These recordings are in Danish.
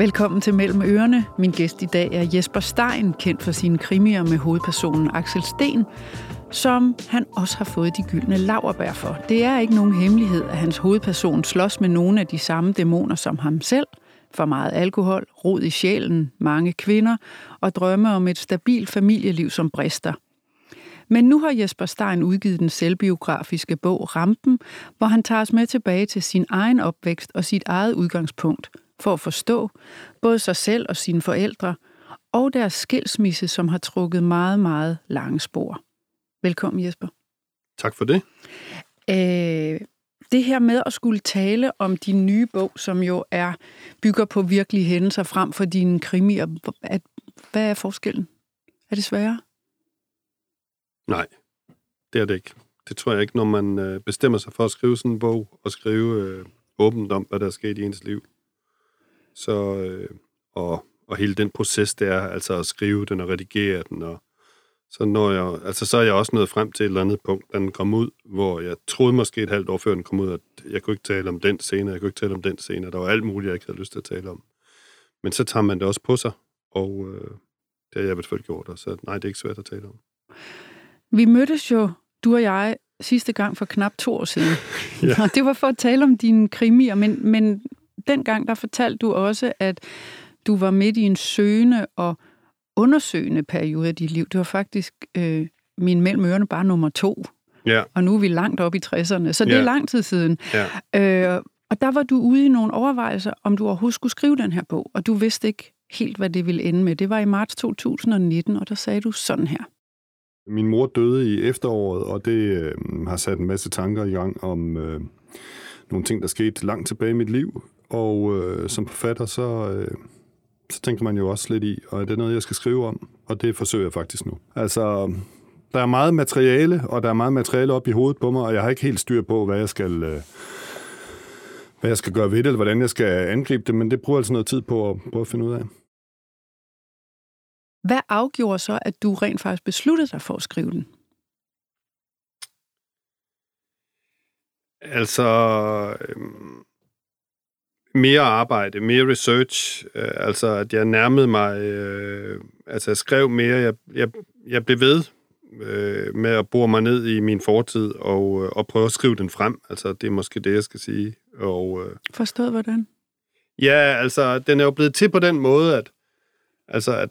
Velkommen til Mellem Ørerne. Min gæst i dag er Jesper Stein, kendt for sine krimier med hovedpersonen Axel Sten, som han også har fået de gyldne laverbær for. Det er ikke nogen hemmelighed, at hans hovedperson slås med nogle af de samme dæmoner som ham selv. For meget alkohol, rod i sjælen, mange kvinder og drømme om et stabilt familieliv som brister. Men nu har Jesper Stein udgivet den selvbiografiske bog Rampen, hvor han tager os med tilbage til sin egen opvækst og sit eget udgangspunkt for at forstå både sig selv og sine forældre, og deres skilsmisse, som har trukket meget, meget lange spor. Velkommen, Jesper. Tak for det. Øh, det her med at skulle tale om din nye bog, som jo er bygger på virkelige hændelser frem for dine krimier, at, hvad er forskellen? Er det sværere? Nej, det er det ikke. Det tror jeg ikke, når man øh, bestemmer sig for at skrive sådan en bog, og skrive øh, åbent om, hvad der er sket i ens liv. Så, øh, og, og hele den proces, det er altså at skrive den og redigere den, og så, når jeg, altså, så er jeg også nået frem til et eller andet punkt, da den kom ud, hvor jeg troede måske et halvt år før den kom ud, at jeg kunne ikke tale om den scene, jeg kunne ikke tale om den scene, der var alt muligt, jeg ikke havde lyst til at tale om. Men så tager man det også på sig, og øh, det har jeg i hvert fald gjort, og så nej, det er ikke svært at tale om. Vi mødtes jo, du og jeg, sidste gang for knap to år siden. ja. Og det var for at tale om dine krimier, men, men dengang der fortalte du også, at du var midt i en søgende og undersøgende periode af dit liv. Det var faktisk øh, min mellem ørerne bare nummer to. Ja. Og nu er vi langt op i 60'erne, så det ja. er lang tid siden. Ja. Øh, og der var du ude i nogle overvejelser, om du overhovedet skulle skrive den her bog, og du vidste ikke helt, hvad det ville ende med. Det var i marts 2019, og der sagde du sådan her. Min mor døde i efteråret, og det øh, har sat en masse tanker i gang om øh, nogle ting, der skete langt tilbage i mit liv. Og øh, som forfatter, så, øh, så tænker man jo også lidt i, og er det noget, jeg skal skrive om? Og det forsøger jeg faktisk nu. Altså, der er meget materiale, og der er meget materiale op i hovedet på mig, og jeg har ikke helt styr på, hvad jeg skal... Øh, hvad jeg skal gøre ved det, eller hvordan jeg skal angribe det, men det bruger altså noget tid på at, på at finde ud af. Hvad afgjorde så, at du rent faktisk besluttede dig for at skrive den? Altså, øhm, mere arbejde, mere research, øh, altså at jeg nærmede mig, øh, altså jeg skrev mere, jeg, jeg, jeg blev ved øh, med at bore mig ned i min fortid og, øh, og prøve at skrive den frem, altså det er måske det, jeg skal sige. Og, øh, Forstået hvordan? Ja, altså den er jo blevet til på den måde, at, altså, at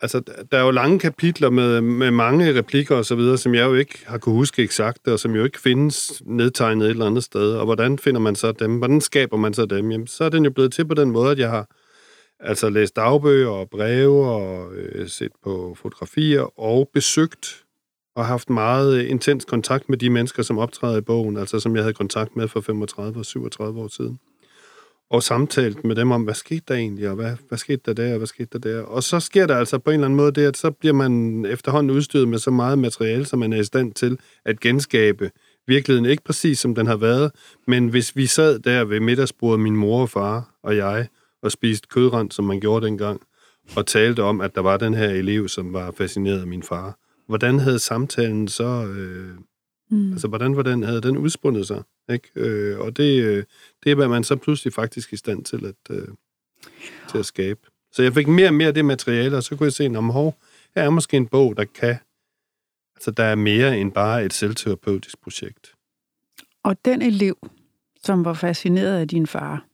altså, der er jo lange kapitler med, med mange replikker og så videre, som jeg jo ikke har kunne huske eksakt, og som jo ikke findes nedtegnet et eller andet sted. Og hvordan finder man så dem? Hvordan skaber man så dem? Jamen, så er den jo blevet til på den måde, at jeg har altså læst dagbøger og breve og øh, set på fotografier og besøgt og haft meget øh, intens kontakt med de mennesker, som optræder i bogen, altså som jeg havde kontakt med for 35 og 37 år siden og samtalt med dem om, hvad skete der egentlig, og hvad, hvad skete der der, og hvad skete der der. Og så sker der altså på en eller anden måde det, at så bliver man efterhånden udstyret med så meget materiale, som man er i stand til at genskabe virkeligheden. Ikke præcis som den har været, men hvis vi sad der ved middagsbordet, min mor og far og jeg, og spiste kødrand, som man gjorde dengang, og talte om, at der var den her elev, som var fascineret af min far. Hvordan havde samtalen så... Øh, Mm. Altså, hvordan, hvordan havde den udspundet sig? Ikke? Øh, og det, øh, det er, hvad man så pludselig faktisk i stand til at, øh, til at skabe. Så jeg fik mere og mere af det materiale, og så kunne jeg se, om hov, her er måske en bog, der kan... Altså, der er mere end bare et selvterapeutisk projekt. Og den elev, som var fascineret af din far,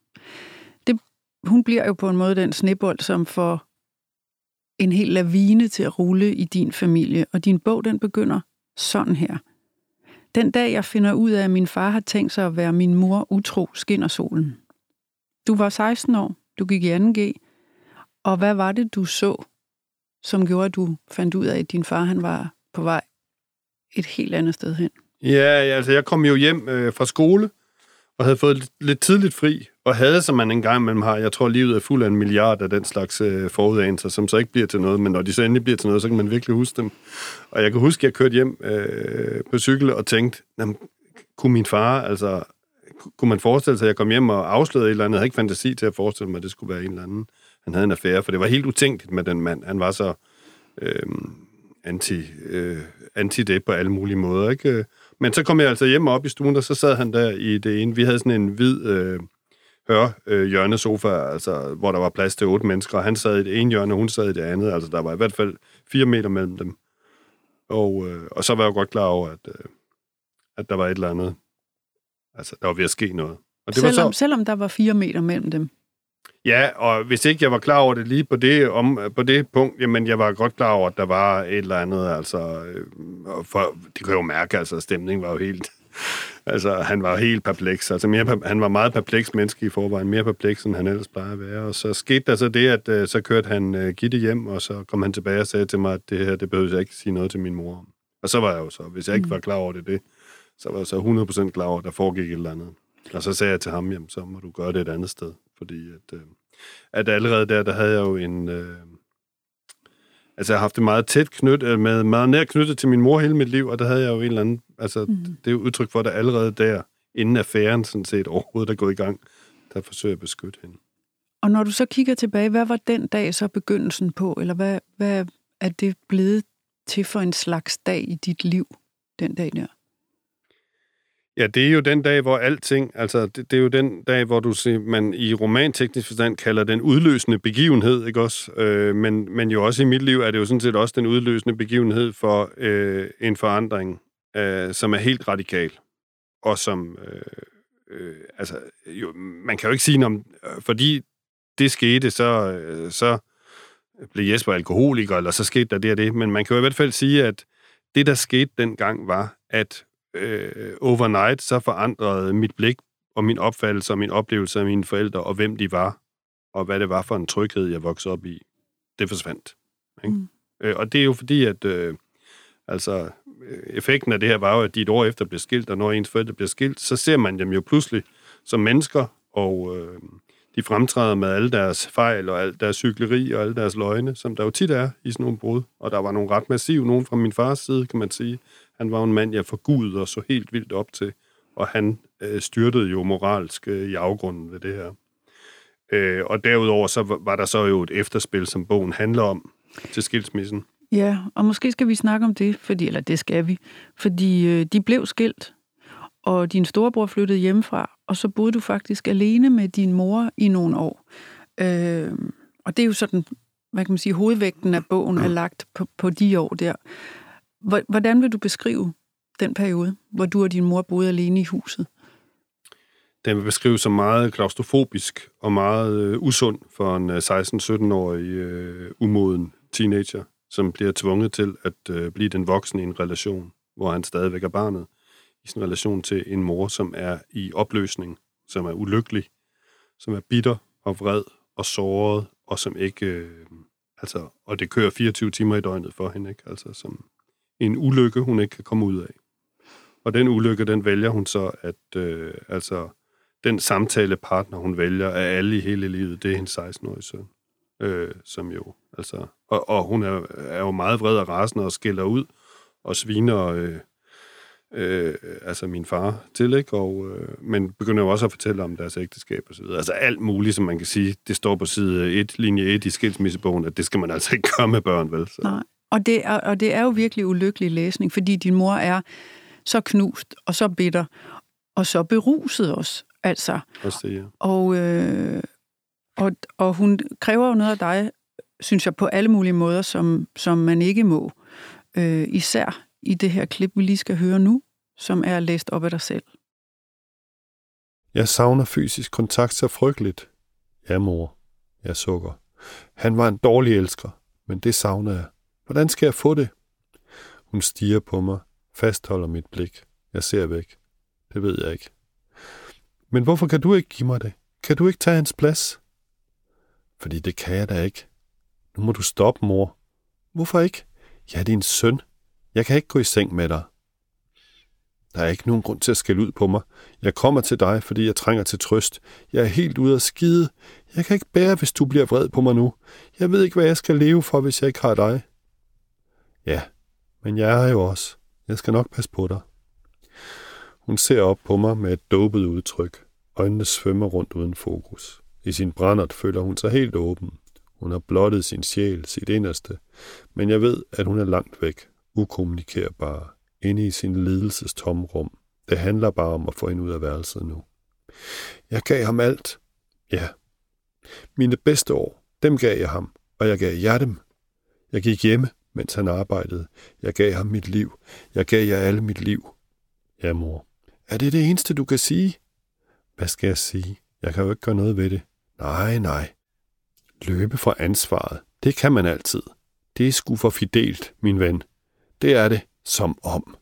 det, hun bliver jo på en måde den snebold, som får en hel lavine til at rulle i din familie. Og din bog, den begynder sådan her. Den dag, jeg finder ud af, at min far har tænkt sig at være min mor utro, skinner solen. Du var 16 år, du gik i 2G, og hvad var det, du så, som gjorde, at du fandt ud af, at din far han var på vej et helt andet sted hen? Ja, altså jeg kom jo hjem øh, fra skole, og havde fået lidt, lidt tidligt fri, og havde, som man engang mellem har, jeg tror, livet er fuld af en milliard af den slags øh, forudanelser, som så ikke bliver til noget, men når de så endelig bliver til noget, så kan man virkelig huske dem. Og jeg kan huske, at jeg kørte hjem øh, på cykel og tænkte, kunne min far, altså, kunne man forestille sig, at jeg kom hjem og afslørede et eller andet? Jeg havde ikke fantasi til at forestille mig, at det skulle være en eller anden. Han havde en affære, for det var helt utænkeligt med den mand. Han var så øh, anti, øh, anti det på alle mulige måder, ikke? Øh, men så kom jeg altså hjem op i stuen, og så sad han der i det ene. Vi havde sådan en hvid øh, høre øh, hjørnesofa, altså, hvor der var plads til otte mennesker, og han sad i det ene hjørne, og hun sad i det andet. Altså, der var i hvert fald fire meter mellem dem. Og, øh, og så var jeg jo godt klar over, at, øh, at der var et eller andet. Altså, der var ved at ske noget. Og det selvom, var så, selvom der var fire meter mellem dem. Ja, og hvis ikke jeg var klar over det lige på det, om, på det punkt, jamen jeg var godt klar over, at der var et eller andet, altså, øh, for det kan jo mærke, altså stemningen var jo helt, altså han var helt perpleks, altså mere, han var meget perpleks menneske i forvejen, mere perpleks, end han ellers plejer at være, og så skete der så det, at øh, så kørte han uh, Gitte hjem, og så kom han tilbage og sagde til mig, at det her, det behøver jeg ikke sige noget til min mor om. Og så var jeg jo så, hvis jeg ikke mm. var klar over det, det så var jeg så 100% klar over, at der foregik et eller andet. Og så sagde jeg til ham, jamen, så må du gøre det et andet sted. Fordi at, øh, at allerede der, der havde jeg jo en... Øh, altså, jeg har haft det meget tæt knyttet, med meget nær knyttet til min mor hele mit liv, og der havde jeg jo en eller anden... Altså, mm. det er jo udtryk for, at allerede der, inden affæren sådan set overhovedet er gået i gang, der forsøger at beskytte hende. Og når du så kigger tilbage, hvad var den dag så begyndelsen på? Eller hvad, hvad er det blevet til for en slags dag i dit liv, den dag der? Ja, det er jo den dag, hvor alting, altså det, det er jo den dag, hvor du siger, man i romanteknisk forstand kalder den udløsende begivenhed, ikke også? Øh, men, men jo også i mit liv er det jo sådan set også den udløsende begivenhed for øh, en forandring, øh, som er helt radikal, og som, øh, øh, altså, jo, man kan jo ikke sige, om, fordi det skete, så, øh, så blev Jesper alkoholiker, eller så skete der det og det, men man kan jo i hvert fald sige, at det, der skete dengang, var, at øh, overnight, så forandrede mit blik og min opfattelse og min oplevelse af mine forældre, og hvem de var, og hvad det var for en tryghed, jeg voksede op i. Det forsvandt. Ikke? Mm. Øh, og det er jo fordi, at øh, altså, effekten af det her var jo, at de et år efter blev skilt, og når ens forældre bliver skilt, så ser man dem jo pludselig som mennesker, og øh, de fremtræder med alle deres fejl og alt deres cykleri og alle deres løgne, som der jo tit er i sådan nogle brud. Og der var nogle ret massive, nogen fra min fars side, kan man sige, han var en mand, jeg forgudede og så helt vildt op til, og han øh, styrtede jo moralsk øh, i afgrunden ved det her. Øh, og derudover så var der så jo et efterspil, som bogen handler om til skilsmissen. Ja, og måske skal vi snakke om det, fordi, eller det skal vi, fordi øh, de blev skilt, og din storebror flyttede hjemmefra, og så boede du faktisk alene med din mor i nogle år. Øh, og det er jo sådan, hvad kan man sige, hovedvægten af bogen er lagt på, på de år der. Hvordan vil du beskrive den periode, hvor du og din mor boede alene i huset? Den vil beskrive som meget klaustrofobisk og meget øh, usund for en øh, 16-17-årig øh, umoden teenager, som bliver tvunget til at øh, blive den voksne i en relation, hvor han stadigvæk er barnet, i sin relation til en mor, som er i opløsning, som er ulykkelig, som er bitter og vred og såret, og som ikke... Øh, altså, og det kører 24 timer i døgnet for hende, ikke? Altså, som, en ulykke, hun ikke kan komme ud af. Og den ulykke, den vælger hun så, at øh, altså, den samtalepartner, hun vælger af alle i hele livet, det er hendes 16-årige søn. Øh, som jo, altså, og, og hun er, er jo meget vred og rasende og skiller ud og sviner øh, øh, altså min far til, ikke? Og, øh, men begynder jo også at fortælle om deres ægteskab og så videre. Altså alt muligt, som man kan sige, det står på side 1, linje 1 i skilsmissebogen, at det skal man altså ikke gøre med børn, vel? Så. Nej. Og det, er, og det er jo virkelig ulykkelig læsning, fordi din mor er så knust og så bitter og så beruset os. Altså. Også det, ja. Og, øh, og, og hun kræver jo noget af dig, synes jeg, på alle mulige måder, som, som man ikke må. Øh, især i det her klip, vi lige skal høre nu, som er læst op af dig selv. Jeg savner fysisk kontakt så frygteligt. Ja, mor. Jeg sukker. Han var en dårlig elsker, men det savner jeg. Hvordan skal jeg få det? Hun stiger på mig, fastholder mit blik. Jeg ser væk. Det ved jeg ikke. Men hvorfor kan du ikke give mig det? Kan du ikke tage hans plads? Fordi det kan jeg da ikke. Nu må du stoppe, mor. Hvorfor ikke? Jeg er din søn. Jeg kan ikke gå i seng med dig. Der er ikke nogen grund til at skælde ud på mig. Jeg kommer til dig, fordi jeg trænger til trøst. Jeg er helt ude af skide. Jeg kan ikke bære, hvis du bliver vred på mig nu. Jeg ved ikke, hvad jeg skal leve for, hvis jeg ikke har dig. Ja, men jeg er jo også. Jeg skal nok passe på dig. Hun ser op på mig med et dopet udtryk. Øjnene svømmer rundt uden fokus. I sin brændert føler hun sig helt åben. Hun har blottet sin sjæl, sit inderste, men jeg ved, at hun er langt væk, ukommunikerbar, inde i sin lidelses tomrum. Det handler bare om at få hende ud af værelset nu. Jeg gav ham alt. Ja. Mine bedste år, dem gav jeg ham, og jeg gav jer dem. Jeg gik hjemme, mens han arbejdede. Jeg gav ham mit liv. Jeg gav jer alle mit liv. Ja, mor. Er det det eneste, du kan sige? Hvad skal jeg sige? Jeg kan jo ikke gøre noget ved det. Nej, nej. Løbe fra ansvaret. Det kan man altid. Det er sgu for fidelt, min ven. Det er det, som om.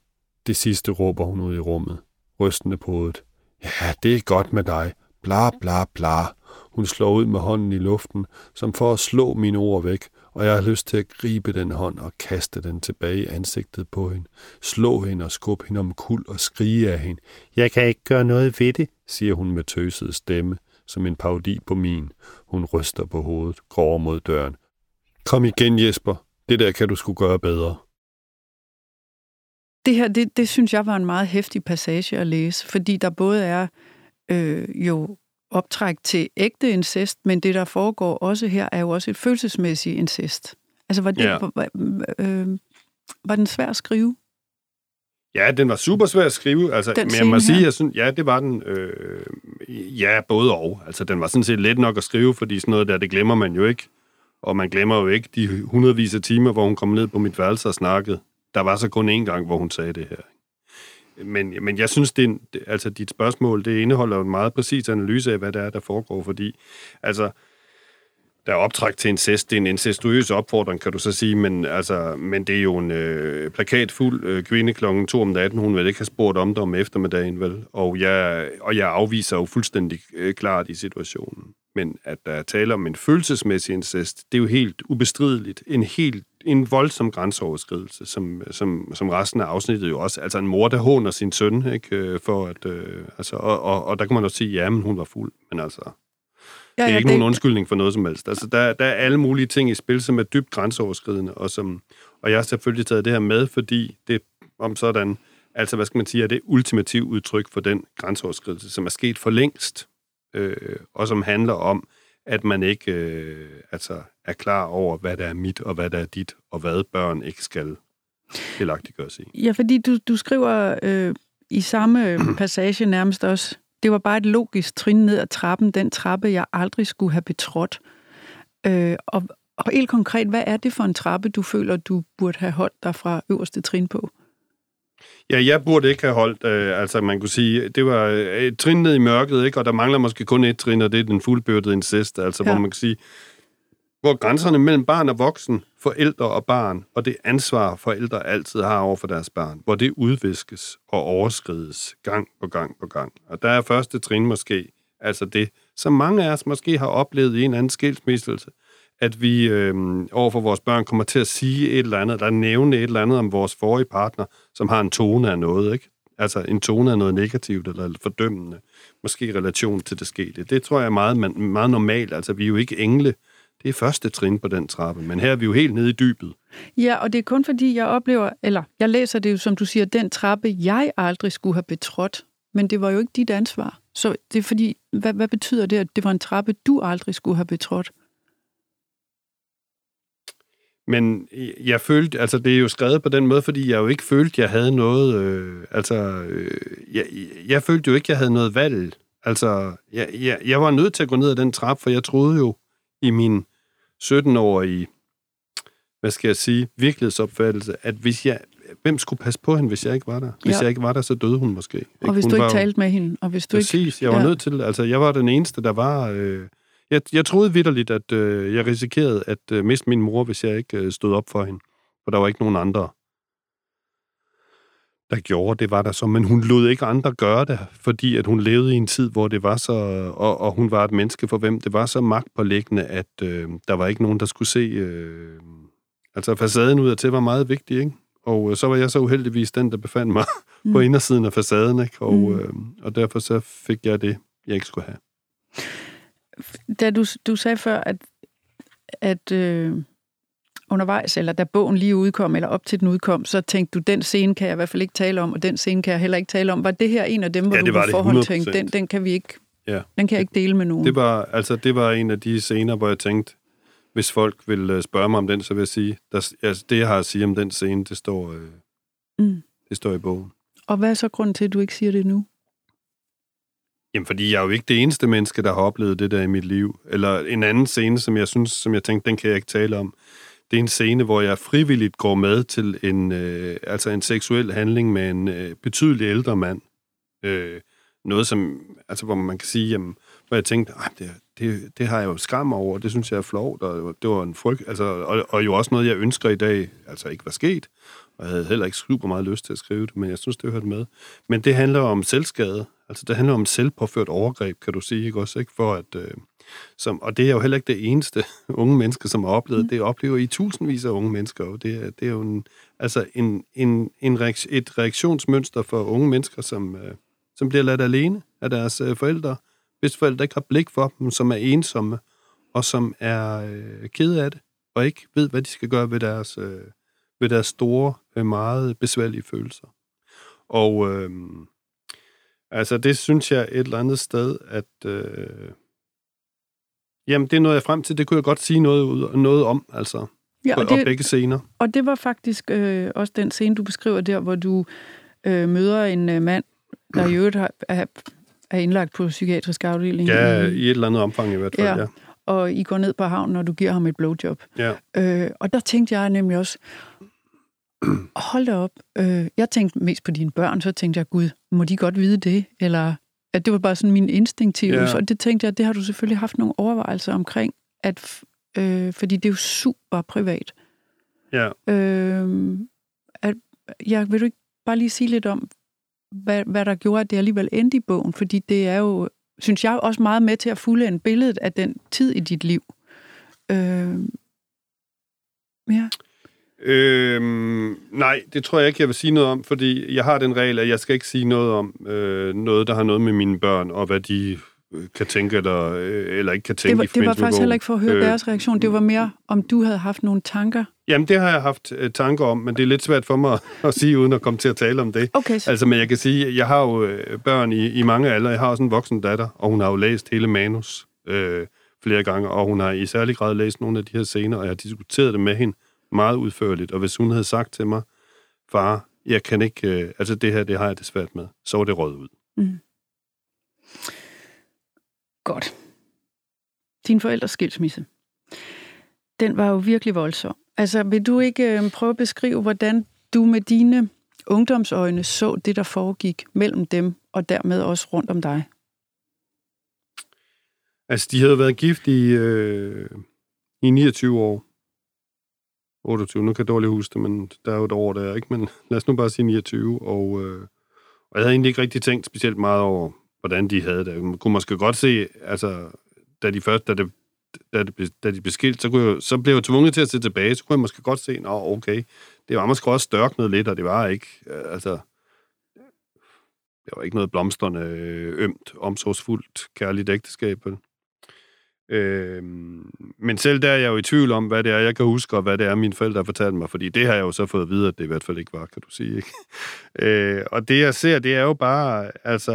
Det sidste råber hun ud i rummet, rystende på hovedet. Ja, det er godt med dig. Bla, bla, bla. Hun slår ud med hånden i luften, som for at slå mine ord væk, og jeg har lyst til at gribe den hånd og kaste den tilbage i ansigtet på hende. Slå hende og skubbe hende om kul og skrige af hende. Jeg kan ikke gøre noget ved det, siger hun med tøset stemme, som en parodi på min. Hun ryster på hovedet, går mod døren. Kom igen, Jesper. Det der kan du skulle gøre bedre. Det her, det, det synes jeg var en meget hæftig passage at læse, fordi der både er øh, jo optræk til ægte incest, men det, der foregår også her, er jo også et følelsesmæssigt incest. Altså, var, det, ja. var, øh, var den svær at skrive? Ja, den var super svær at skrive. Altså, den men jeg må sige, jeg synes, ja, det var den. Øh, ja, både og. Altså, den var sådan set let nok at skrive, fordi sådan noget der, det glemmer man jo ikke. Og man glemmer jo ikke de hundredvis af timer, hvor hun kom ned på mit værelse og snakkede. Der var så kun én gang, hvor hun sagde det her. Men, men jeg synes, det, altså dit spørgsmål, det indeholder jo en meget præcis analyse af, hvad der er, der foregår, fordi altså, der er optræk til incest. Det er en incestuøs opfordring, kan du så sige, men, altså, men det er jo en øh, plakatfuld øh, kvinde klokken 2 om natten. Hun vil ikke have spurgt om det om eftermiddagen, vel? Og jeg, og jeg afviser jo fuldstændig øh, klart i situationen. Men at der er tale om en følelsesmæssig incest, det er jo helt ubestrideligt. En helt en voldsom grænseoverskridelse, som, som, som resten af afsnittet jo også. Altså en mor, der håner sin søn, ikke? Øh, for at, øh, altså, og, og, og der kan man også sige, ja, men hun var fuld. Men altså, ja, det er ikke det... nogen undskyldning for noget som helst. Altså, der, der er alle mulige ting i spil, som er dybt grænseoverskridende, og, som, og jeg har selvfølgelig taget det her med, fordi det om sådan, altså hvad skal man sige, er det ultimative udtryk for den grænseoverskridelse, som er sket for længst, øh, og som handler om, at man ikke øh, altså er klar over, hvad der er mit, og hvad der er dit, og hvad børn ikke skal delagtiggøres i. Ja, fordi du, du skriver øh, i samme passage nærmest også, det var bare et logisk trin ned ad trappen, den trappe, jeg aldrig skulle have betrådt. Øh, og, og helt konkret, hvad er det for en trappe, du føler, du burde have holdt dig fra øverste trin på? Ja, jeg burde ikke have holdt, øh, altså man kunne sige, det var et trin ned i mørket, ikke? og der mangler måske kun et trin, og det er den fuldbyrdede incest, altså ja. hvor man kan sige, hvor grænserne mellem barn og voksen, forældre og barn, og det ansvar, forældre altid har over for deres barn, hvor det udviskes og overskrides gang på gang på gang. Og der er første trin måske, altså det, som mange af os måske har oplevet i en anden skilsmisselse, at vi øh, overfor vores børn kommer til at sige et eller andet, der nævne et eller andet om vores forrige partner, som har en tone af noget, ikke? Altså en tone af noget negativt eller fordømmende, måske i relation til det skete. Det tror jeg er meget, meget normalt. Altså, vi er jo ikke engle. Det er første trin på den trappe, men her er vi jo helt nede i dybet. Ja, og det er kun fordi, jeg oplever, eller jeg læser det jo, som du siger, den trappe, jeg aldrig skulle have betrådt, men det var jo ikke dit ansvar. Så det er fordi, hvad, hvad betyder det, at det var en trappe, du aldrig skulle have betrådt? Men jeg følte, altså det er jo skrevet på den måde, fordi jeg jo ikke følte, jeg havde noget, øh, altså, øh, jeg, jeg følte jo ikke, jeg havde noget valg. Altså, jeg, jeg, jeg var nødt til at gå ned ad den trap, for jeg troede jo i min 17-årige, hvad skal jeg sige, virkelighedsopfattelse, at hvis jeg, hvem skulle passe på hende, hvis jeg ikke var der? Hvis ja. jeg ikke var der, så døde hun måske. Ikke? Og hvis hun du ikke talte med hende, og hvis du præcis, ikke... Præcis, jeg var ja. nødt til, altså jeg var den eneste, der var... Øh, jeg, jeg troede vidderligt, at øh, jeg risikerede at øh, miste min mor, hvis jeg ikke øh, stod op for hende. For der var ikke nogen andre, der gjorde det, var der så. Men hun lod ikke andre gøre det, fordi at hun levede i en tid, hvor det var så... Og, og hun var et menneske, for hvem det var så magtpålæggende, at øh, der var ikke nogen, der skulle se... Øh, altså facaden ud af til var meget vigtig, ikke? Og øh, så var jeg så uheldigvis den, der befandt mig mm. på indersiden af facaden, ikke? Og, mm. øh, og derfor så fik jeg det, jeg ikke skulle have da du, du sagde før, at, at øh, undervejs, eller da bogen lige udkom, eller op til den udkom, så tænkte du, den scene kan jeg i hvert fald ikke tale om, og den scene kan jeg heller ikke tale om. Var det her en af dem, hvor ja, du på forhånd tænkte, den, den kan vi ikke, ja. den kan jeg ikke dele med nogen? Det var, altså, det var en af de scener, hvor jeg tænkte, hvis folk vil øh, spørge mig om den, så vil jeg sige, der, altså, det jeg har at sige om den scene, det står, øh, mm. det står i bogen. Og hvad er så grunden til, at du ikke siger det nu? Jamen, fordi jeg er jo ikke det eneste menneske, der har oplevet det der i mit liv. Eller en anden scene, som jeg synes, som jeg tænkte, den kan jeg ikke tale om. Det er en scene, hvor jeg frivilligt går med til en, øh, altså en seksuel handling med en øh, betydelig ældre mand. Øh, noget, som, altså, hvor man kan sige, jamen, hvor jeg tænkte, det, det, det har jeg jo skam over, det synes jeg er flovt, og det var en frygt, altså, og, og jo også noget, jeg ønsker i dag, altså ikke var sket, og jeg havde heller ikke super meget lyst til at skrive det, men jeg synes, det hørte med. Men det handler om selvskade, altså det handler om selvpåført overgreb, kan du sige, ikke også, ikke? For at, øh, som, og det er jo heller ikke det eneste unge mennesker, som har oplevet. Mm. Det oplever i tusindvis af unge mennesker. Og det, er, det er jo en, altså en, en, en reaktion, et reaktionsmønster for unge mennesker, som, øh, som bliver ladt alene af deres øh, forældre, hvis forældre ikke har blik for dem, som er ensomme, og som er øh, kede af det, og ikke ved, hvad de skal gøre ved deres, øh, ved deres store, øh, meget besværlige følelser. Og øh, altså, det synes jeg et eller andet sted, at øh, jamen, det er noget, jeg frem til. Det kunne jeg godt sige noget, ud, noget om, altså, ja, og, det, og begge scener. Og det var faktisk øh, også den scene, du beskriver der, hvor du øh, møder en øh, mand, der i øvrigt har, er, er indlagt på psykiatrisk afdeling. Ja, i, i et eller andet omfang i hvert fald, ja. ja. Og I går ned på havnen, og du giver ham et blowjob. Ja. Øh, og der tænkte jeg nemlig også, hold da op. Øh, jeg tænkte mest på dine børn, så tænkte jeg, gud, må de godt vide det? Eller at det var bare sådan min instinktive. Ja. Og det tænkte jeg, det har du selvfølgelig haft nogle overvejelser omkring, at, øh, fordi det er jo super privat. Ja. Øh, at, ja, vil du ikke bare lige sige lidt om, hvad, hvad der gjorde, at det alligevel endte i bogen? Fordi det er jo, synes jeg, også meget med til at fulde en billede af den tid i dit liv. Øh, ja. Øhm, nej, det tror jeg ikke, jeg vil sige noget om, fordi jeg har den regel, at jeg skal ikke sige noget om øh, noget, der har noget med mine børn, og hvad de øh, kan tænke eller, øh, eller ikke kan tænke det var, Det var faktisk heller ikke for at høre øh, deres reaktion. Det var mere, om du havde haft nogle tanker. Jamen, det har jeg haft uh, tanker om, men det er lidt svært for mig at sige, uden at komme til at tale om det. Okay. Altså, men jeg kan sige, jeg har jo uh, børn i, i mange aldre. Jeg har også en voksen datter, og hun har jo læst hele manus uh, flere gange, og hun har i særlig grad læst nogle af de her scener, og jeg har diskuteret det med hende meget udførligt, og hvis hun havde sagt til mig, far, jeg kan ikke, øh, altså det her, det har jeg det svært med, så var det råd ud. Mm. Godt. Din forældres skilsmisse, den var jo virkelig voldsom. Altså, vil du ikke øh, prøve at beskrive, hvordan du med dine ungdomsøjne så det, der foregik mellem dem, og dermed også rundt om dig? Altså, de havde været gift i, øh, i 29 år. 28, nu kan jeg dårligt huske det, men der er jo et år der, ikke? Men lad os nu bare sige 29, og, øh, og jeg havde egentlig ikke rigtig tænkt specielt meget over, hvordan de havde det. Man kunne måske godt se, altså, da de først, da det, da, det, da de blev skilt, så, kunne jeg, så blev jeg tvunget til at se tilbage, så kunne jeg måske godt se, nå, okay, det var måske også størknet lidt, og det var ikke, øh, altså, det var ikke noget blomstrende, ømt, omsorgsfuldt, kærligt ægteskab. Øh, men selv der er jeg jo i tvivl om, hvad det er, jeg kan huske, og hvad det er, mine forældre har fortalt mig, fordi det har jeg jo så fået at vide, at det i hvert fald ikke var, kan du sige. Ikke? øh, og det, jeg ser, det er jo bare, altså,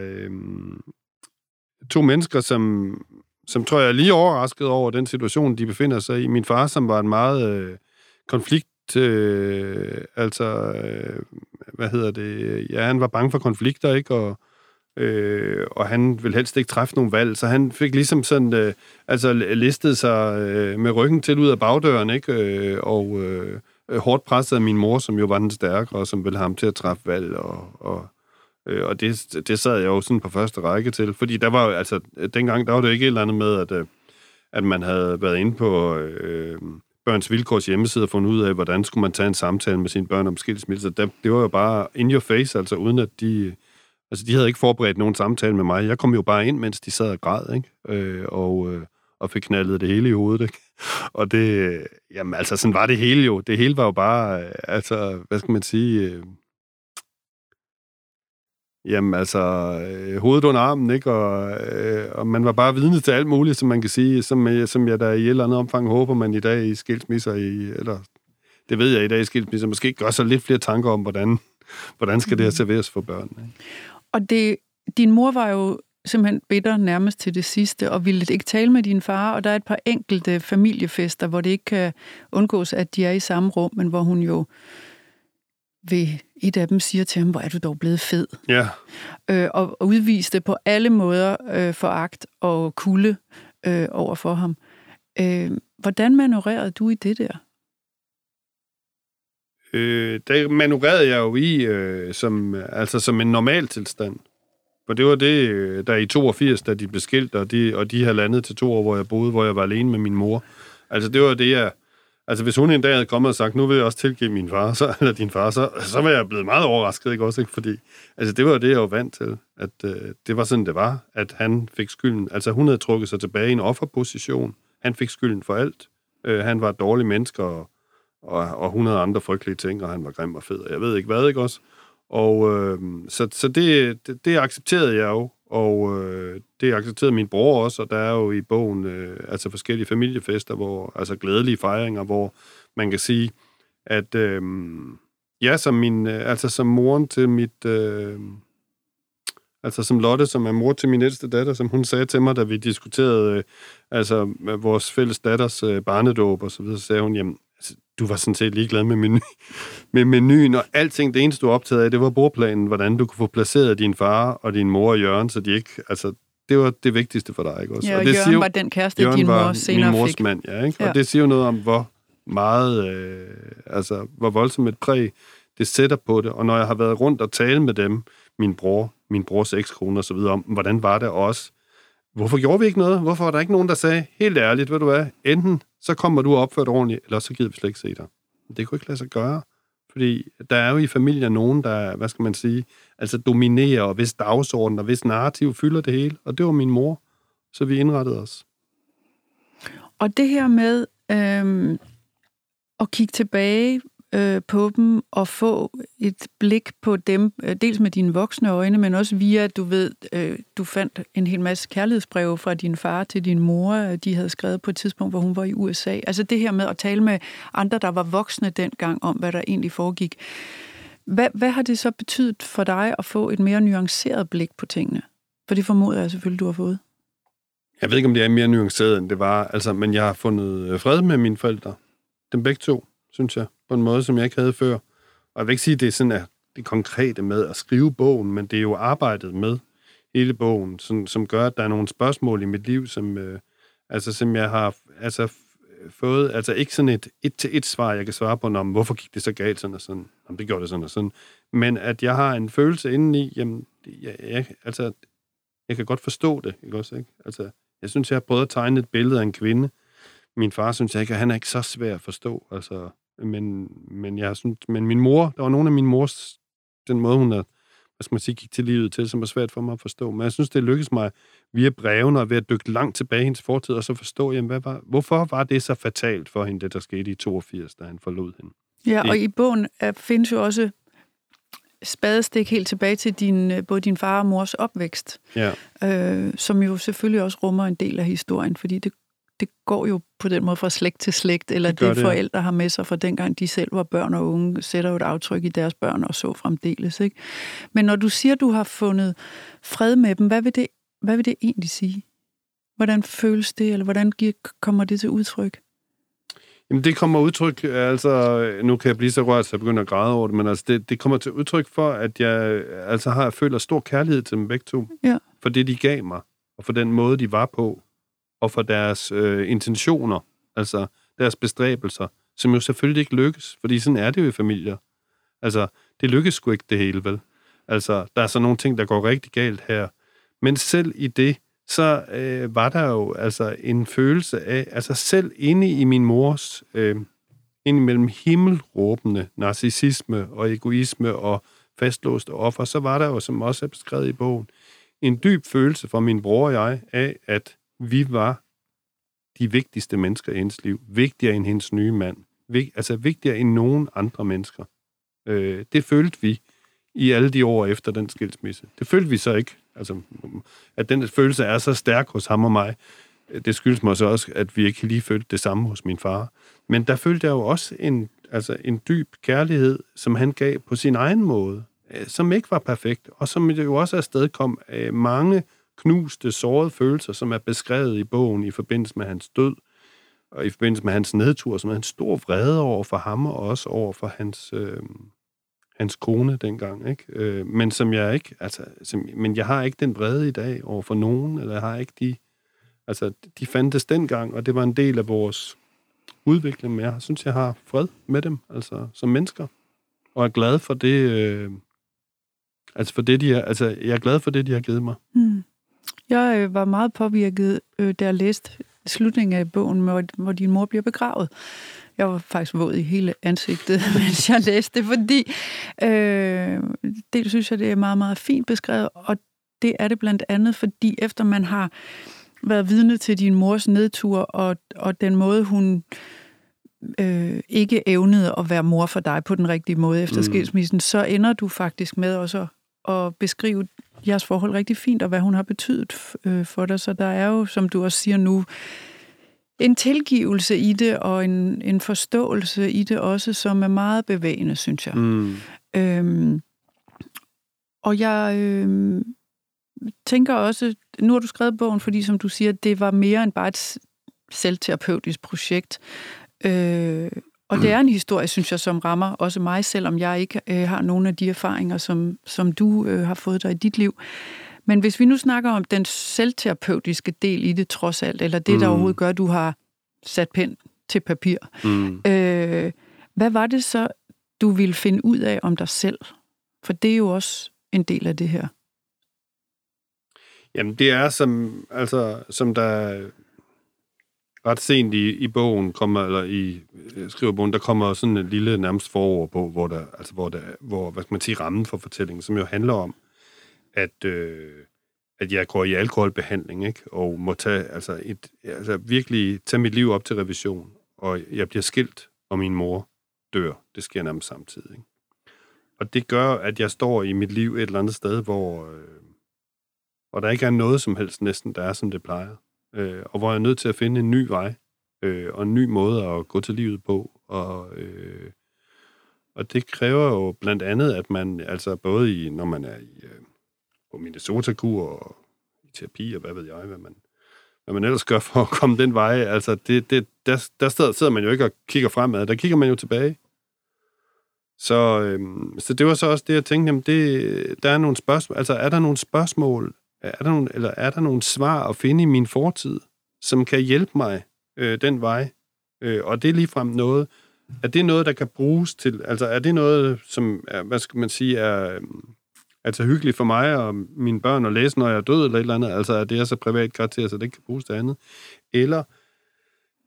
øh, to mennesker, som, som tror jeg er lige overrasket over den situation, de befinder sig i. Min far, som var en meget øh, konflikt, øh, altså, øh, hvad hedder det, ja, han var bange for konflikter, ikke, og øh, og han ville helst ikke træffe nogen valg, så han fik ligesom sådan, øh, altså listet sig øh, med ryggen til ud af bagdøren, ikke? Øh, og øh, hårdt presset af min mor, som jo var den stærkere, og som ville have ham til at træffe valg, og, og øh, og det, det sad jeg jo sådan på første række til, fordi der var jo, altså, dengang, der var det ikke et eller andet med, at, øh, at man havde været inde på øh, børns vilkårs hjemmeside og fundet ud af, hvordan skulle man tage en samtale med sine børn om skilsmisse. Det, det var jo bare in your face, altså uden at de Altså, de havde ikke forberedt nogen samtale med mig. Jeg kom jo bare ind, mens de sad og græd, ikke? Øh, og, øh, og fik knaldet det hele i hovedet, ikke? Og det, jamen altså, sådan var det hele jo. Det hele var jo bare, øh, altså, hvad skal man sige... Øh, Jamen altså, øh, hovedet under armen, ikke? Og, øh, og man var bare vidne til alt muligt, som man kan sige, som, øh, som jeg da i et eller andet omfang håber, man i dag i skilsmisser, i, eller det ved jeg i dag i skilsmisser, måske gør sig lidt flere tanker om, hvordan, hvordan skal det her mm. serveres for børn. Ikke? Og det, din mor var jo simpelthen bitter nærmest til det sidste, og ville ikke tale med din far, og der er et par enkelte familiefester, hvor det ikke kan undgås, at de er i samme rum, men hvor hun jo vil Et af dem siger til ham, hvor er du dog blevet fed. Ja. Øh, og, og udviste på alle måder øh, foragt og kulde øh, over for ham. Øh, hvordan manøvrerede du i det der? Øh, der manøvrerede jeg jo i øh, som, altså som en normal tilstand. For det var det, øh, der i 82, da de blev skilt, og de, og de havde landet til to år, hvor jeg boede, hvor jeg var alene med min mor. Altså det var det, jeg... Altså hvis hun en dag havde kommet og sagt, nu vil jeg også tilgive min far, så, eller din far, så, så var jeg blevet meget overrasket, ikke også? Ikke? Fordi altså, det var det, jeg var vant til. At øh, det var sådan, det var, at han fik skylden. Altså hun havde trukket sig tilbage i en offerposition. Han fik skylden for alt. Øh, han var et dårligt menneske, og, og, og 100 andre frygtelige ting, og han var grim og fed, og jeg ved ikke hvad, ikke også? Og øh, så, så det, det, det accepterede jeg jo, og øh, det accepterede min bror også, og der er jo i bogen øh, altså forskellige familiefester, hvor, altså glædelige fejringer, hvor man kan sige, at øh, ja, som min, øh, altså som moren til mit, øh, altså som Lotte, som er mor til min ældste datter, som hun sagde til mig, da vi diskuterede øh, altså vores fælles datters øh, barnedåb og så videre, så sagde hun, jamen, du var sådan set ligeglad med, menu, med menuen, og alting, det eneste, du optaget af, det var bordplanen, hvordan du kunne få placeret din far og din mor og Jørgen, så de ikke, altså, det var det vigtigste for dig, ikke også? Ja, og, det Jørgen siger, var den kæreste, Jørgen din mor senere min mors fik. mand, ja, ikke? Ja. Og det siger jo noget om, hvor meget, øh, altså, hvor voldsomt et præg det sætter på det. Og når jeg har været rundt og tale med dem, min bror, min brors ekskone og så videre, om, hvordan var det også? Hvorfor gjorde vi ikke noget? Hvorfor var der ikke nogen, der sagde, helt ærligt, ved du hvad, enten så kommer du opført ordentligt, eller så gider vi slet ikke se dig. Det kunne ikke lade sig gøre. Fordi der er jo i familien nogen, der, hvad skal man sige, altså dominerer, og hvis dagsorden, og hvis narrativ fylder det hele. Og det var min mor. Så vi indrettede os. Og det her med øhm, at kigge tilbage øh, på dem og få et blik på dem, øh, dels med dine voksne øjne, men også via, at du ved, øh, du fandt en hel masse kærlighedsbreve fra din far til din mor, øh, de havde skrevet på et tidspunkt, hvor hun var i USA. Altså det her med at tale med andre, der var voksne dengang, om hvad der egentlig foregik. Hvad, hvad har det så betydet for dig at få et mere nuanceret blik på tingene? For det formoder jeg selvfølgelig, du har fået. Jeg ved ikke, om det er mere nuanceret, end det var, altså, men jeg har fundet øh, fred med mine forældre. Dem begge to, synes jeg, på en måde, som jeg ikke havde før. Og jeg vil ikke sige, at det er sådan at det konkrete med at skrive bogen, men det er jo arbejdet med hele bogen, som, som gør, at der er nogle spørgsmål i mit liv, som, øh, altså, som jeg har altså, fået, altså ikke sådan et et-til-et svar, jeg kan svare på, om hvorfor gik det så galt sådan og sådan, om det gjorde det sådan og sådan, men at jeg har en følelse indeni, jamen, jeg, jeg, altså, jeg kan godt forstå det, ikke også, ikke? Altså, jeg synes, jeg har prøvet at tegne et billede af en kvinde. Min far synes jeg ikke, at han er ikke så svær at forstå, altså, men, men, jeg synes, men min mor, der var nogle af min mors, den måde, hun er, hvad skal man sige, gik til livet til, som var svært for mig at forstå. Men jeg synes, det lykkedes mig via brevene og ved at dykke langt tilbage i hendes fortid, og så forstå, jamen, hvad var, hvorfor var det så fatalt for hende, det der skete i 82, da han forlod hende. Ja, Det- og i bogen er, findes jo også spadestik helt tilbage til din, øh, både din far og mors opvækst, Ja, øh, som jo selvfølgelig også rummer en del af historien, fordi det, det går jo på den måde fra slægt til slægt, eller Det det, forældre har med sig fra dengang de selv var børn og unge, sætter jo et aftryk i deres børn og så fremdeles. Ikke? Men når du siger, du har fundet fred med dem, hvad vil det, hvad vil det egentlig sige? Hvordan føles det, eller hvordan kommer det til udtryk? Jamen, det kommer udtryk, altså, nu kan jeg blive så rørt, så jeg begynder at græde over det, men altså, det, det kommer til udtryk for, at jeg altså har føler stor kærlighed til dem begge to. Ja. For det, de gav mig, og for den måde, de var på, og for deres øh, intentioner, altså deres bestræbelser, som jo selvfølgelig ikke lykkes, fordi sådan er det jo i familier. Altså, det lykkes sgu ikke det hele, vel? Altså, der er så nogle ting, der går rigtig galt her. Men selv i det, så øh, var der jo altså en følelse af, altså selv inde i min mors, øh, ind imellem himmelråbende narcissisme og egoisme og fastlåste offer, så var der jo, som også er beskrevet i bogen, en dyb følelse fra min bror og jeg af, at vi var de vigtigste mennesker i hendes liv. Vigtigere end hendes nye mand. Vig, altså vigtigere end nogen andre mennesker. Øh, det følte vi i alle de år efter den skilsmisse. Det følte vi så ikke. Altså, at den følelse er så stærk hos ham og mig, det skyldes mig så også, at vi ikke lige følte det samme hos min far. Men der følte jeg jo også en, altså en dyb kærlighed, som han gav på sin egen måde, øh, som ikke var perfekt, og som jo også afsted kom øh, mange knuste, sårede følelser, som er beskrevet i bogen i forbindelse med hans død, og i forbindelse med hans nedtur, som er en stor vrede over for ham, og også over for hans, øh, hans kone dengang, ikke? Øh, men som jeg ikke, altså, som, men jeg har ikke den vrede i dag over for nogen, eller jeg har ikke de, altså, de fandtes dengang, og det var en del af vores udvikling, men jeg synes, jeg har fred med dem, altså, som mennesker, og er glad for det, øh, altså, for det, de har, altså, jeg er glad for det, de har givet mig. Mm. Jeg øh, var meget påvirket, øh, da jeg læste slutningen af bogen, hvor, hvor din mor bliver begravet. Jeg var faktisk våd i hele ansigtet, mens jeg læste det, fordi øh, det synes jeg, det er meget, meget fint beskrevet, og det er det blandt andet, fordi efter man har været vidne til din mors nedtur, og, og den måde, hun øh, ikke evnede at være mor for dig på den rigtige måde efter mm. skilsmissen, så ender du faktisk med også at beskrive jeres forhold rigtig fint, og hvad hun har betydet øh, for dig. Så der er jo, som du også siger nu, en tilgivelse i det, og en, en forståelse i det også, som er meget bevægende, synes jeg. Mm. Øhm, og jeg øh, tænker også, nu har du skrevet bogen, fordi som du siger, det var mere end bare et selvterapeutisk projekt. Øh, og det er en historie, synes jeg, som rammer også mig, selvom jeg ikke øh, har nogen af de erfaringer, som, som du øh, har fået dig i dit liv. Men hvis vi nu snakker om den selvterapeutiske del i det trods alt, eller det, mm. der overhovedet gør, at du har sat pen til papir, mm. øh, hvad var det så, du ville finde ud af om dig selv? For det er jo også en del af det her. Jamen, det er som, altså, som der ret sent i, i bogen kommer, eller i øh, skriverbogen, der kommer sådan en lille nærmest forord på, hvor der, altså hvor der, hvor, hvad skal man sige, rammen for fortællingen, som jo handler om, at, øh, at jeg går i alkoholbehandling, ikke? Og må tage, altså, et, altså virkelig tage mit liv op til revision, og jeg bliver skilt, og min mor dør. Det sker nærmest samtidig, ikke? Og det gør, at jeg står i mit liv et eller andet sted, hvor, øh, hvor der ikke er noget som helst næsten, der er, som det plejer øh, og hvor jeg er nødt til at finde en ny vej, øh, og en ny måde at gå til livet på, og, øh, og det kræver jo blandt andet, at man, altså både i, når man er i, øh, på Minnesota-kur og i terapi, og hvad ved jeg, hvad man, hvad man ellers gør for at komme den vej, altså det, det, der, der sidder man jo ikke og kigger fremad, der kigger man jo tilbage. Så, øhm, så det var så også det, jeg tænkte, jamen det, der er nogle spørgsmål, altså er der nogle spørgsmål, Øh, er der nogle, eller er der nogle svar at finde i min fortid, som kan hjælpe mig øh, den vej? Øh, og det er ligefrem noget, er det noget, der kan bruges til, altså er det noget, som, er, hvad skal man sige, er altså hyggeligt for mig og mine børn at læse, når jeg er død eller et eller andet, altså er det så privat karakter, så det kan bruges til andet? Eller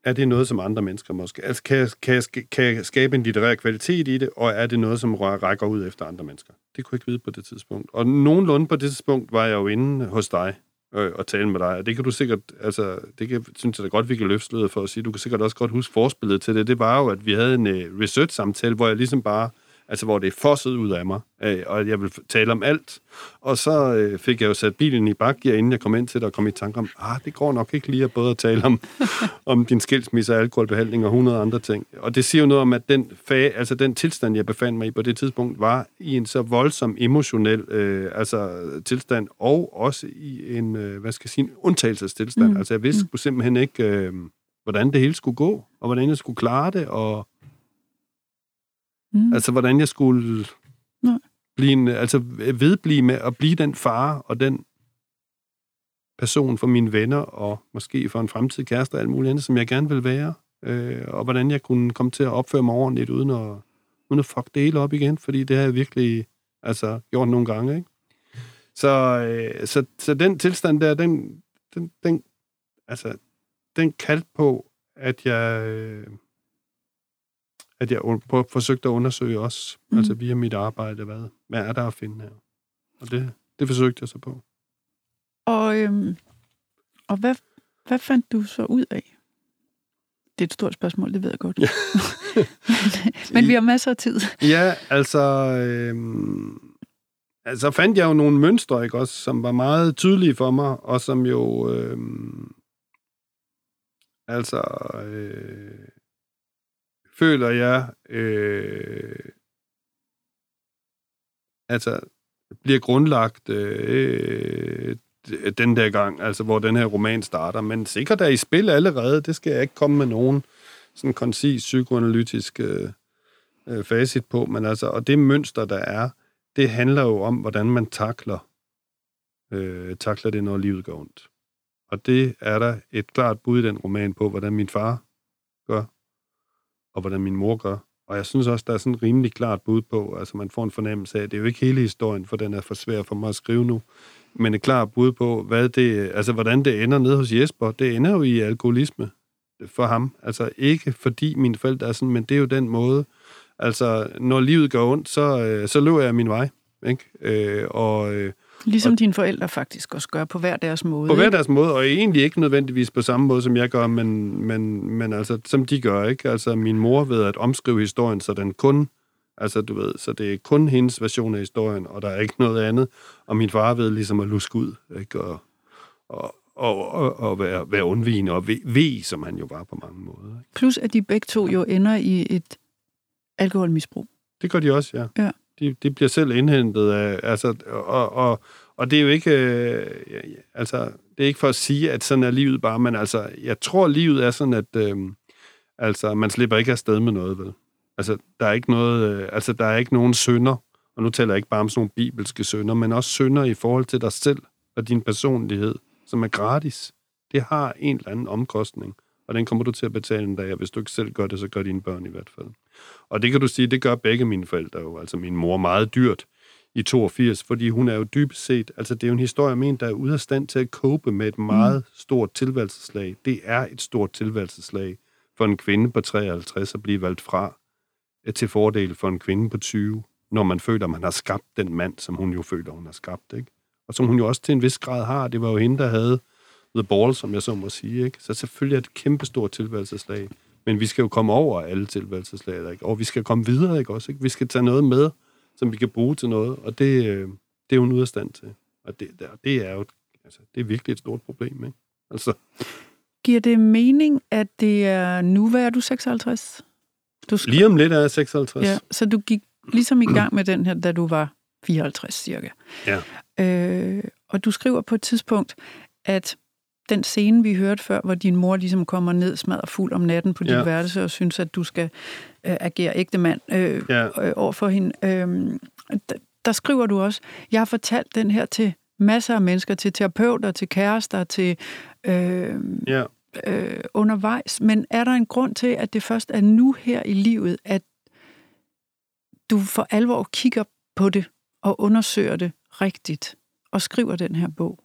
er det noget, som andre mennesker måske... Altså, kan, kan, kan jeg skabe en litterær kvalitet i det, og er det noget, som rækker ud efter andre mennesker? Det kunne jeg ikke vide på det tidspunkt. Og nogenlunde på det tidspunkt var jeg jo inde hos dig øh, og tale med dig, og det kan du sikkert... Altså, det kan, synes jeg da godt, vi kan løfte for at sige. Du kan sikkert også godt huske forspillet til det. Det var jo, at vi havde en øh, research-samtale, hvor jeg ligesom bare altså hvor det er fosset ud af mig, øh, og jeg vil tale om alt. Og så øh, fik jeg jo sat bilen i bakgear, inden jeg kom ind til det, og kom i tanke om, ah, det går nok ikke lige at både at tale om, om din skilsmisse og alkoholbehandling og 100 andre ting. Og det siger jo noget om, at den, fag, altså den tilstand, jeg befandt mig i på det tidspunkt, var i en så voldsom emotionel øh, altså, tilstand, og også i en, øh, hvad skal jeg sige, en undtagelsestilstand. Mm. Altså jeg vidste mm. simpelthen ikke, øh, hvordan det hele skulle gå, og hvordan jeg skulle klare det, og Mm. Altså, hvordan jeg skulle Nej. blive en, altså vedblive med at blive den far og den person for mine venner, og måske for en fremtidig kæreste og alt muligt andet, som jeg gerne vil være. Øh, og hvordan jeg kunne komme til at opføre mig ordentligt, uden at, uden at fuck det hele op igen, fordi det har jeg virkelig altså, gjort nogle gange. Ikke? Så, øh, så, så den tilstand der, den, den, den, altså, den kaldte på, at jeg... Øh, at jeg forsøgte at undersøge også, mm. altså via mit arbejde, hvad, hvad er der at finde her? Og det, det forsøgte jeg så på. Og, øhm, og hvad, hvad fandt du så ud af? Det er et stort spørgsmål, det ved jeg godt. Ja. men, men vi har masser af tid. Ja, altså... Øhm, altså fandt jeg jo nogle mønstre, ikke også, som var meget tydelige for mig, og som jo... Øhm, altså... Øh, føler jeg, øh, altså, bliver grundlagt øh, den der gang, altså hvor den her roman starter, men sikkert er i spil allerede, det skal jeg ikke komme med nogen sådan koncis psykoanalytisk øh, øh, facit på, men altså, og det mønster, der er, det handler jo om, hvordan man takler, øh, takler det, når livet går ondt. Og det er der et klart bud i den roman på, hvordan min far gør, og hvordan min mor gør. Og jeg synes også, der er sådan et rimelig klart bud på, altså man får en fornemmelse af, at det er jo ikke hele historien, for den er for svær for mig at skrive nu, men et klart bud på, hvad det, altså hvordan det ender ned hos Jesper. Det ender jo i alkoholisme for ham. Altså ikke fordi mine forældre er sådan, men det er jo den måde. Altså, når livet går ondt, så, øh, så løber jeg min vej. Ikke? Øh, og, øh, Ligesom og, dine forældre faktisk også gør på hver deres måde. På hver deres måde, og egentlig ikke nødvendigvis på samme måde, som jeg gør, men, men, men altså, som de gør, ikke? Altså, min mor ved at omskrive historien, så den kun, altså, du ved, så det er kun hendes version af historien, og der er ikke noget andet. Og min far ved ligesom at luske ud, ikke? Og, og, og, og, og være, være undvigende og ved, ved, som han jo var på mange måder. Ikke? Plus, at de begge to jo ender i et alkoholmisbrug. Det gør de også, ja. Ja. De, de bliver selv indhentet af, altså, og, og, og det er jo ikke, øh, altså, det er ikke for at sige, at sådan er livet bare, men altså, jeg tror, livet er sådan, at øh, altså, man slipper ikke afsted med noget, vel? Altså, der er ikke noget, øh, altså, der er ikke nogen sønder, og nu taler jeg ikke bare om sådan nogle bibelske sønder, men også sønder i forhold til dig selv og din personlighed, som er gratis. Det har en eller anden omkostning, og den kommer du til at betale en dag, og hvis du ikke selv gør det, så gør dine børn i hvert fald. Og det kan du sige, det gør begge mine forældre jo, altså min mor meget dyrt i 82, fordi hun er jo dybest set, altså det er jo en historie om en, der er ude af stand til at cope med et meget stort tilværelseslag. Det er et stort tilværelseslag for en kvinde på 53 at blive valgt fra til fordel for en kvinde på 20, når man føler, at man har skabt den mand, som hun jo føler, hun har skabt, ikke? Og som hun jo også til en vis grad har. Det var jo hende, der havde the ball, som jeg så må sige, ikke? Så selvfølgelig er det et kæmpestort tilværelseslag. Men vi skal jo komme over alle tilværelseslag, ikke? Og vi skal komme videre, ikke også? Ikke? Vi skal tage noget med, som vi kan bruge til noget, og det, øh, det er jo ude af stand til. Og det, der, det er jo altså, det er virkelig et stort problem, ikke? Altså. Giver det mening, at det er nu, hvad er du, 56? Du skrev... Lige om lidt er jeg 56. Ja, så du gik ligesom i gang med den her, da du var 54 cirka. Ja. Øh, og du skriver på et tidspunkt, at den scene, vi hørte før, hvor din mor ligesom kommer ned smadret fuld om natten på dit ja. værelse og synes, at du skal øh, agere ægte mand øh, ja. øh, over for hende. Øh, der, skriver du også, jeg har fortalt den her til masser af mennesker, til terapeuter, til kærester, til øh, ja. øh, undervejs. Men er der en grund til, at det først er nu her i livet, at du for alvor kigger på det og undersøger det rigtigt og skriver den her bog?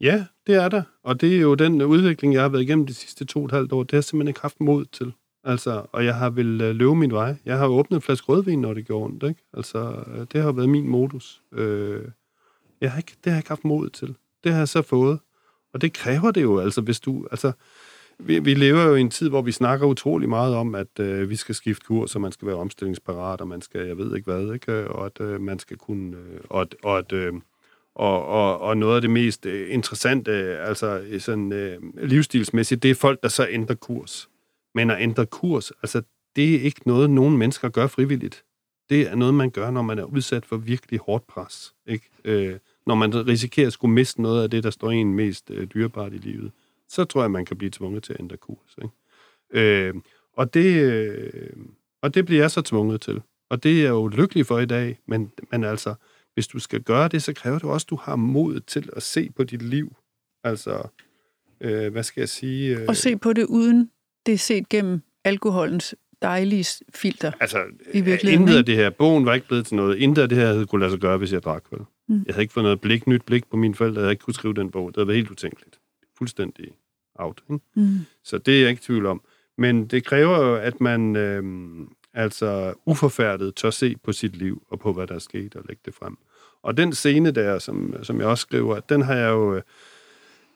Ja, det er der. Og det er jo den udvikling, jeg har været igennem de sidste to og et halvt år. Det har jeg simpelthen ikke haft mod til. Altså, og jeg har vel øh, løbe min vej. Jeg har åbnet en flaske rødvin, når det gjorde ondt. Ikke? Altså, øh, det har været min modus. Øh, jeg har ikke, det har jeg ikke haft mod til. Det har jeg så fået. Og det kræver det jo, altså, hvis du... Altså, vi, vi lever jo i en tid, hvor vi snakker utrolig meget om, at øh, vi skal skifte kurs, og man skal være omstillingsparat, og man skal, jeg ved ikke hvad, ikke? og at øh, man skal kunne... Øh, og at, og at øh, og, og, og noget af det mest øh, interessante, øh, altså sådan øh, livsstilsmæssigt, det er folk, der så ændrer kurs. Men at ændre kurs, altså det er ikke noget, nogen mennesker gør frivilligt. Det er noget, man gør, når man er udsat for virkelig hårdt pres. Ikke? Øh, når man risikerer at skulle miste noget af det, der står en mest øh, dyrebart i livet, så tror jeg, man kan blive tvunget til at ændre kurs. Ikke? Øh, og, det, øh, og det bliver jeg så tvunget til. Og det er jeg jo lykkelig for i dag, men, men altså, hvis du skal gøre det, så kræver det også, at du har mod til at se på dit liv. Altså, øh, hvad skal jeg sige? Øh, og se på det uden det er set gennem alkoholens dejlige filter. Altså, i virkeligheden, intet af det her, bogen var ikke blevet til noget. Intet af det her havde kunne lade sig gøre, hvis jeg drak, vel? Mm. Jeg havde ikke fået noget blik, nyt blik på mine forældre. Jeg havde ikke kunne skrive den bog. Det havde været helt utænkeligt. Fuldstændig out. Ikke? Mm. Så det er jeg ikke i tvivl om. Men det kræver jo, at man øh, altså uforfærdet tør se på sit liv og på, hvad der er sket, og lægge det frem. Og den scene der, som, som jeg også skriver, den har jeg jo øh,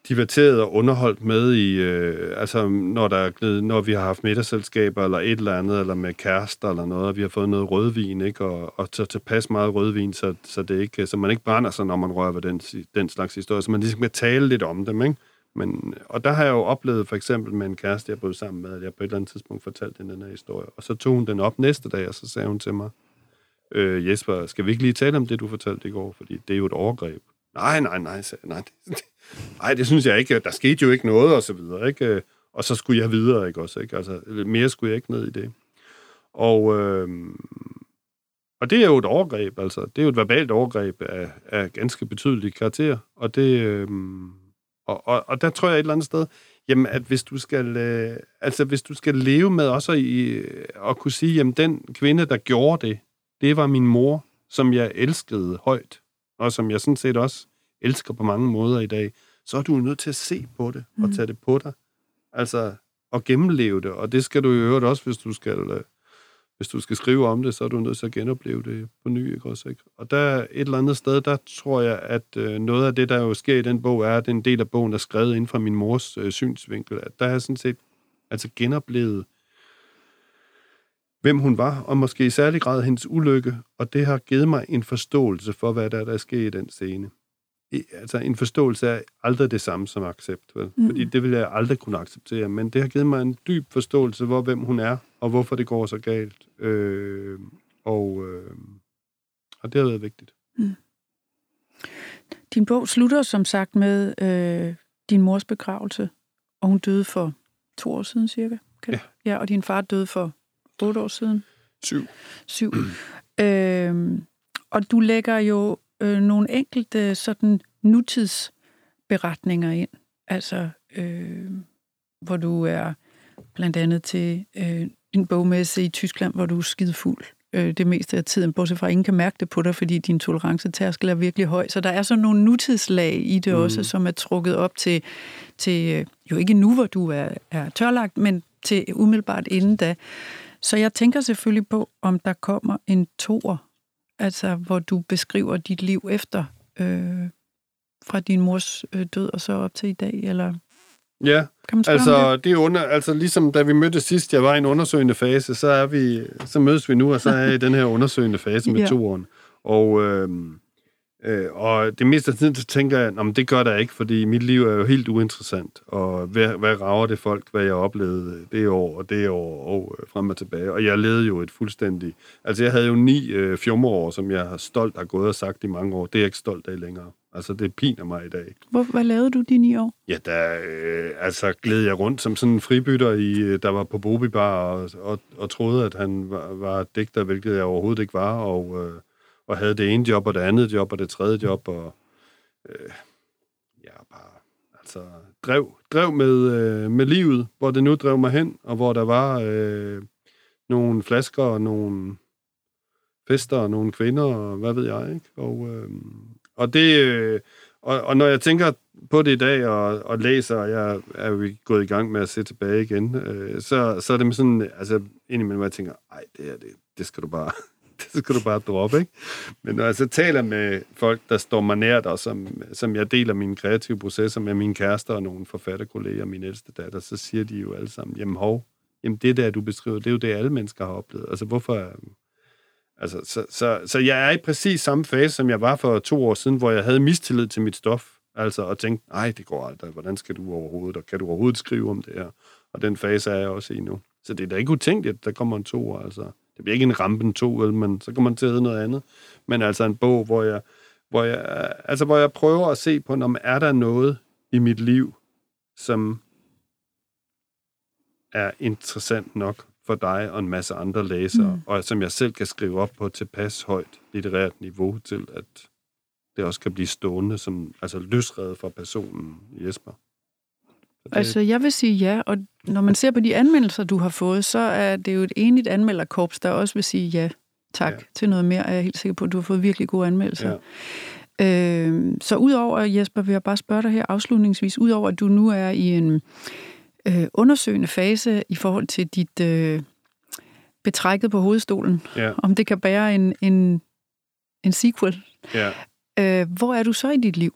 diverteret og underholdt med i, øh, altså når, der er når vi har haft middagsselskaber eller et eller andet, eller med kærester eller noget, og vi har fået noget rødvin, ikke? og, og så tilpas meget rødvin, så, så, det ikke, så man ikke brænder sig, når man rører ved den, den slags historie, så man ligesom kan tale lidt om dem, ikke? Men, og der har jeg jo oplevet for eksempel med en kæreste, jeg boede sammen med, at jeg på et eller andet tidspunkt fortalte hende den her historie. Og så tog hun den op næste dag, og så sagde hun til mig, øh, Jesper, skal vi ikke lige tale om det, du fortalte i går? Fordi det er jo et overgreb. Nej, nej, nej, nej, det, nej, det synes jeg ikke. Der skete jo ikke noget, og så videre, ikke? Øh, og så skulle jeg videre, ikke også, ikke? Altså, mere skulle jeg ikke ned i det. Og, øh, og det er jo et overgreb, altså. Det er jo et verbalt overgreb af, af ganske betydelig karakter. Og det... Øh, og, og, og der tror jeg et eller andet sted, jamen, at hvis du skal, øh, altså, hvis du skal leve med også i, at kunne sige, jamen, den kvinde, der gjorde det, det var min mor, som jeg elskede højt, og som jeg sådan set også elsker på mange måder i dag, så er du nødt til at se på det og mm. tage det på dig. Altså, og gennemleve det. Og det skal du jo øvrigt også, hvis du skal, øh, hvis du skal skrive om det, så er du nødt til at genopleve det på ny. Ikke også, ikke? Og der et eller andet sted, der tror jeg, at øh, noget af det, der jo sker i den bog, er, at en del af bogen er skrevet inden fra min mors øh, synsvinkel. At der er sådan set altså genoplevet, hvem hun var, og måske i særlig grad hendes ulykke, og det har givet mig en forståelse for, hvad der er, der sker i den scene altså en forståelse er aldrig det samme som accept, vel? Mm. fordi det vil jeg aldrig kunne acceptere, men det har givet mig en dyb forståelse for, hvem hun er, og hvorfor det går så galt. Øh, og, øh, og det har været vigtigt. Mm. Din bog slutter som sagt med øh, din mors begravelse, og hun døde for to år siden cirka. Okay? Ja. ja. og din far døde for otte år siden. Syv. Syv. øh, og du lægger jo øh, nogle enkelte sådan nutidsberetninger ind. Altså, øh, hvor du er blandt andet til øh, en bogmesse i Tyskland, hvor du er skide fuld øh, det meste af tiden, bortset fra, at ingen kan mærke det på dig, fordi din tolerancetærskel er virkelig høj. Så der er sådan nogle nutidslag i det mm. også, som er trukket op til, til øh, jo ikke nu, hvor du er, er tørlagt, men til umiddelbart inden da. Så jeg tænker selvfølgelig på, om der kommer en toer altså hvor du beskriver dit liv efter øh, fra din mors øh, død og så op til i dag, eller Ja, kan man altså, det? det er under, altså ligesom da vi mødte sidst, jeg var i en undersøgende fase, så, er vi, så mødes vi nu, og så er jeg i den her undersøgende fase med ja. toeren. Og, øh, Øh, og det meste af tiden, så tænker jeg, at det gør der ikke, fordi mit liv er jo helt uinteressant. Og hvad, hvad rager det folk, hvad jeg oplevede det år og det år og øh, frem og tilbage. Og jeg levede jo et fuldstændig... Altså, jeg havde jo ni øh, fjumreår, som jeg har stolt har gået og sagt i mange år. Det er jeg ikke stolt af længere. Altså, det piner mig i dag. Hvor, hvad lavede du de ni år? Ja, der øh, altså, gled jeg rundt som sådan en fribytter, i, øh, der var på Bobi Bar og, og, og troede, at han var, var digter, hvilket jeg overhovedet ikke var. Og... Øh, og havde det ene job, og det andet job, og det tredje job, og øh, ja, bare, altså, drev, drev med, øh, med livet, hvor det nu drev mig hen, og hvor der var øh, nogle flasker, og nogle fester, og nogle kvinder, og hvad ved jeg, ikke? Og, øh, og det, øh, og, og når jeg tænker på det i dag, og, og læser, og jeg er jo gået i gang med at se tilbage igen, øh, så, så er det sådan, altså, indimellem, hvor jeg tænker, ej, det her, det, det skal du bare, det skal du bare droppe, ikke? Men når jeg så taler med folk, der står mig nært, og som, som jeg deler mine kreative processer med mine kærester og nogle forfatterkolleger, min ældste datter, så siger de jo alle sammen, jamen hov, jamen det der, du beskriver, det er jo det, alle mennesker har oplevet. Altså hvorfor... Altså, så, så, så jeg er i præcis samme fase, som jeg var for to år siden, hvor jeg havde mistillid til mit stof. Altså, og tænkte, nej, det går aldrig. Hvordan skal du overhovedet, og kan du overhovedet skrive om det her? Og den fase er jeg også i nu. Så det er da ikke utænkeligt, at der kommer en to år, altså. Det bliver ikke en Rampen 2, men så kommer man til at hedde noget andet. Men altså en bog, hvor jeg, hvor jeg, altså hvor jeg prøver at se på, om er der noget i mit liv, som er interessant nok for dig og en masse andre læsere, mm. og som jeg selv kan skrive op på tilpas højt litterært niveau til, at det også kan blive stående som altså løsredet fra personen Jesper. Altså, jeg vil sige ja, og når man ser på de anmeldelser, du har fået, så er det jo et enigt anmelderkorps, der også vil sige ja, tak ja. til noget mere. Er jeg helt sikker på, at du har fået virkelig gode anmeldelser. Ja. Øh, så udover, Jesper, vil jeg bare spørge dig her afslutningsvis, udover at du nu er i en øh, undersøgende fase i forhold til dit øh, betrækket på hovedstolen, ja. om det kan bære en, en, en sequel. Ja. Øh, hvor er du så i dit liv?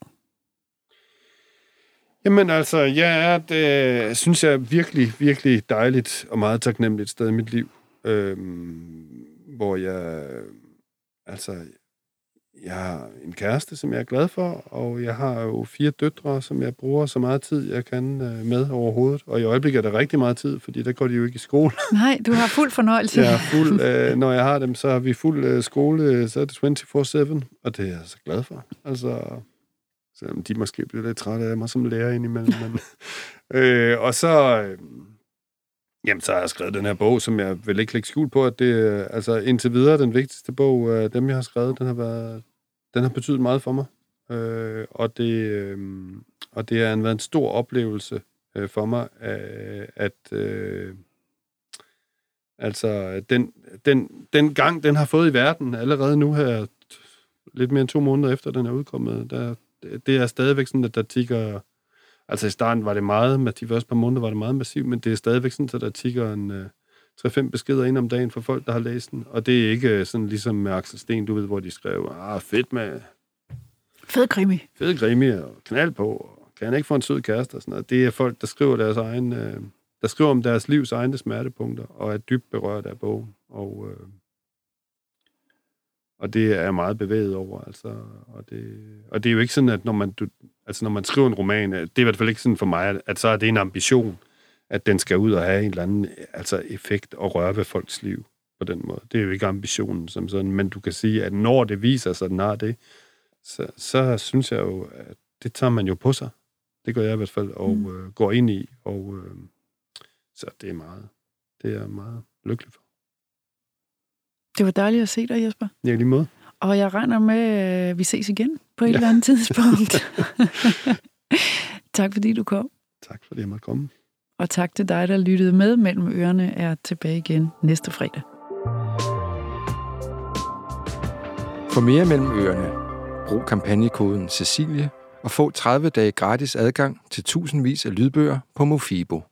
Jamen altså, jeg er det, synes jeg, virkelig, virkelig dejligt og meget taknemmeligt sted i mit liv, øhm, hvor jeg, altså, jeg har en kæreste, som jeg er glad for, og jeg har jo fire døtre, som jeg bruger så meget tid, jeg kan øh, med overhovedet. Og i øjeblikket er der rigtig meget tid, fordi der går de jo ikke i skole. Nej, du har fuld fornøjelse. Jeg fuld, øh, når jeg har dem, så har vi fuld øh, skole, så er det 24-7, og det er jeg så glad for. Altså, Selvom de måske bliver lidt trætte af mig som lærer indimellem. Men, øh, og så... Øh, Jamen, så har jeg skrevet den her bog, som jeg vil ikke lægge skjul på, at det er altså, indtil videre den vigtigste bog af dem, jeg har skrevet. Den har, været, den har betydet meget for mig. Øh, og, det, øh, og det har været en stor oplevelse øh, for mig, øh, at øh, altså, den, den, den gang, den har fået i verden allerede nu her, lidt mere end to måneder efter, den er udkommet, der, det er stadigvæk sådan, at der tigger Altså i starten var det meget, de første par måneder var det meget massivt, men det er stadigvæk sådan, at der tigger en uh, øh, 3-5 beskeder ind om dagen for folk, der har læst den. Og det er ikke uh, sådan ligesom med Axel Sten, du ved, hvor de skrev, ah, fedt med... Fed krimi. Fed krimi og knald på, og kan han ikke få en sød kæreste og sådan noget. Det er folk, der skriver deres egen... Uh, der skriver om deres livs egne smertepunkter, og er dybt berørt af bogen. Og, uh, og det er jeg meget bevæget over, altså. Og det, og det er jo ikke sådan, at når man, du, Altså når man skriver en roman, det er i hvert fald ikke sådan for mig, at så er det en ambition, at den skal ud og have en eller anden altså effekt og røre ved folks liv på den måde. Det er jo ikke ambitionen som sådan, men du kan sige, at når det viser sig, at den har det, så, så synes jeg jo, at det tager man jo på sig. Det gør jeg i hvert fald, og mm. øh, går ind i, og øh, så det er meget, det er meget lykkelig for. Det var dejligt at se dig, Jesper. Ja, lige måde. Og jeg regner med, at vi ses igen på et ja. eller andet tidspunkt. tak fordi du kom. Tak fordi jeg måtte komme. Og tak til dig, der lyttede med. Mellem ørerne er tilbage igen næste fredag. For mere mellem ørerne, brug kampagnekoden Cecilie og få 30 dage gratis adgang til tusindvis af lydbøger på Mofibo.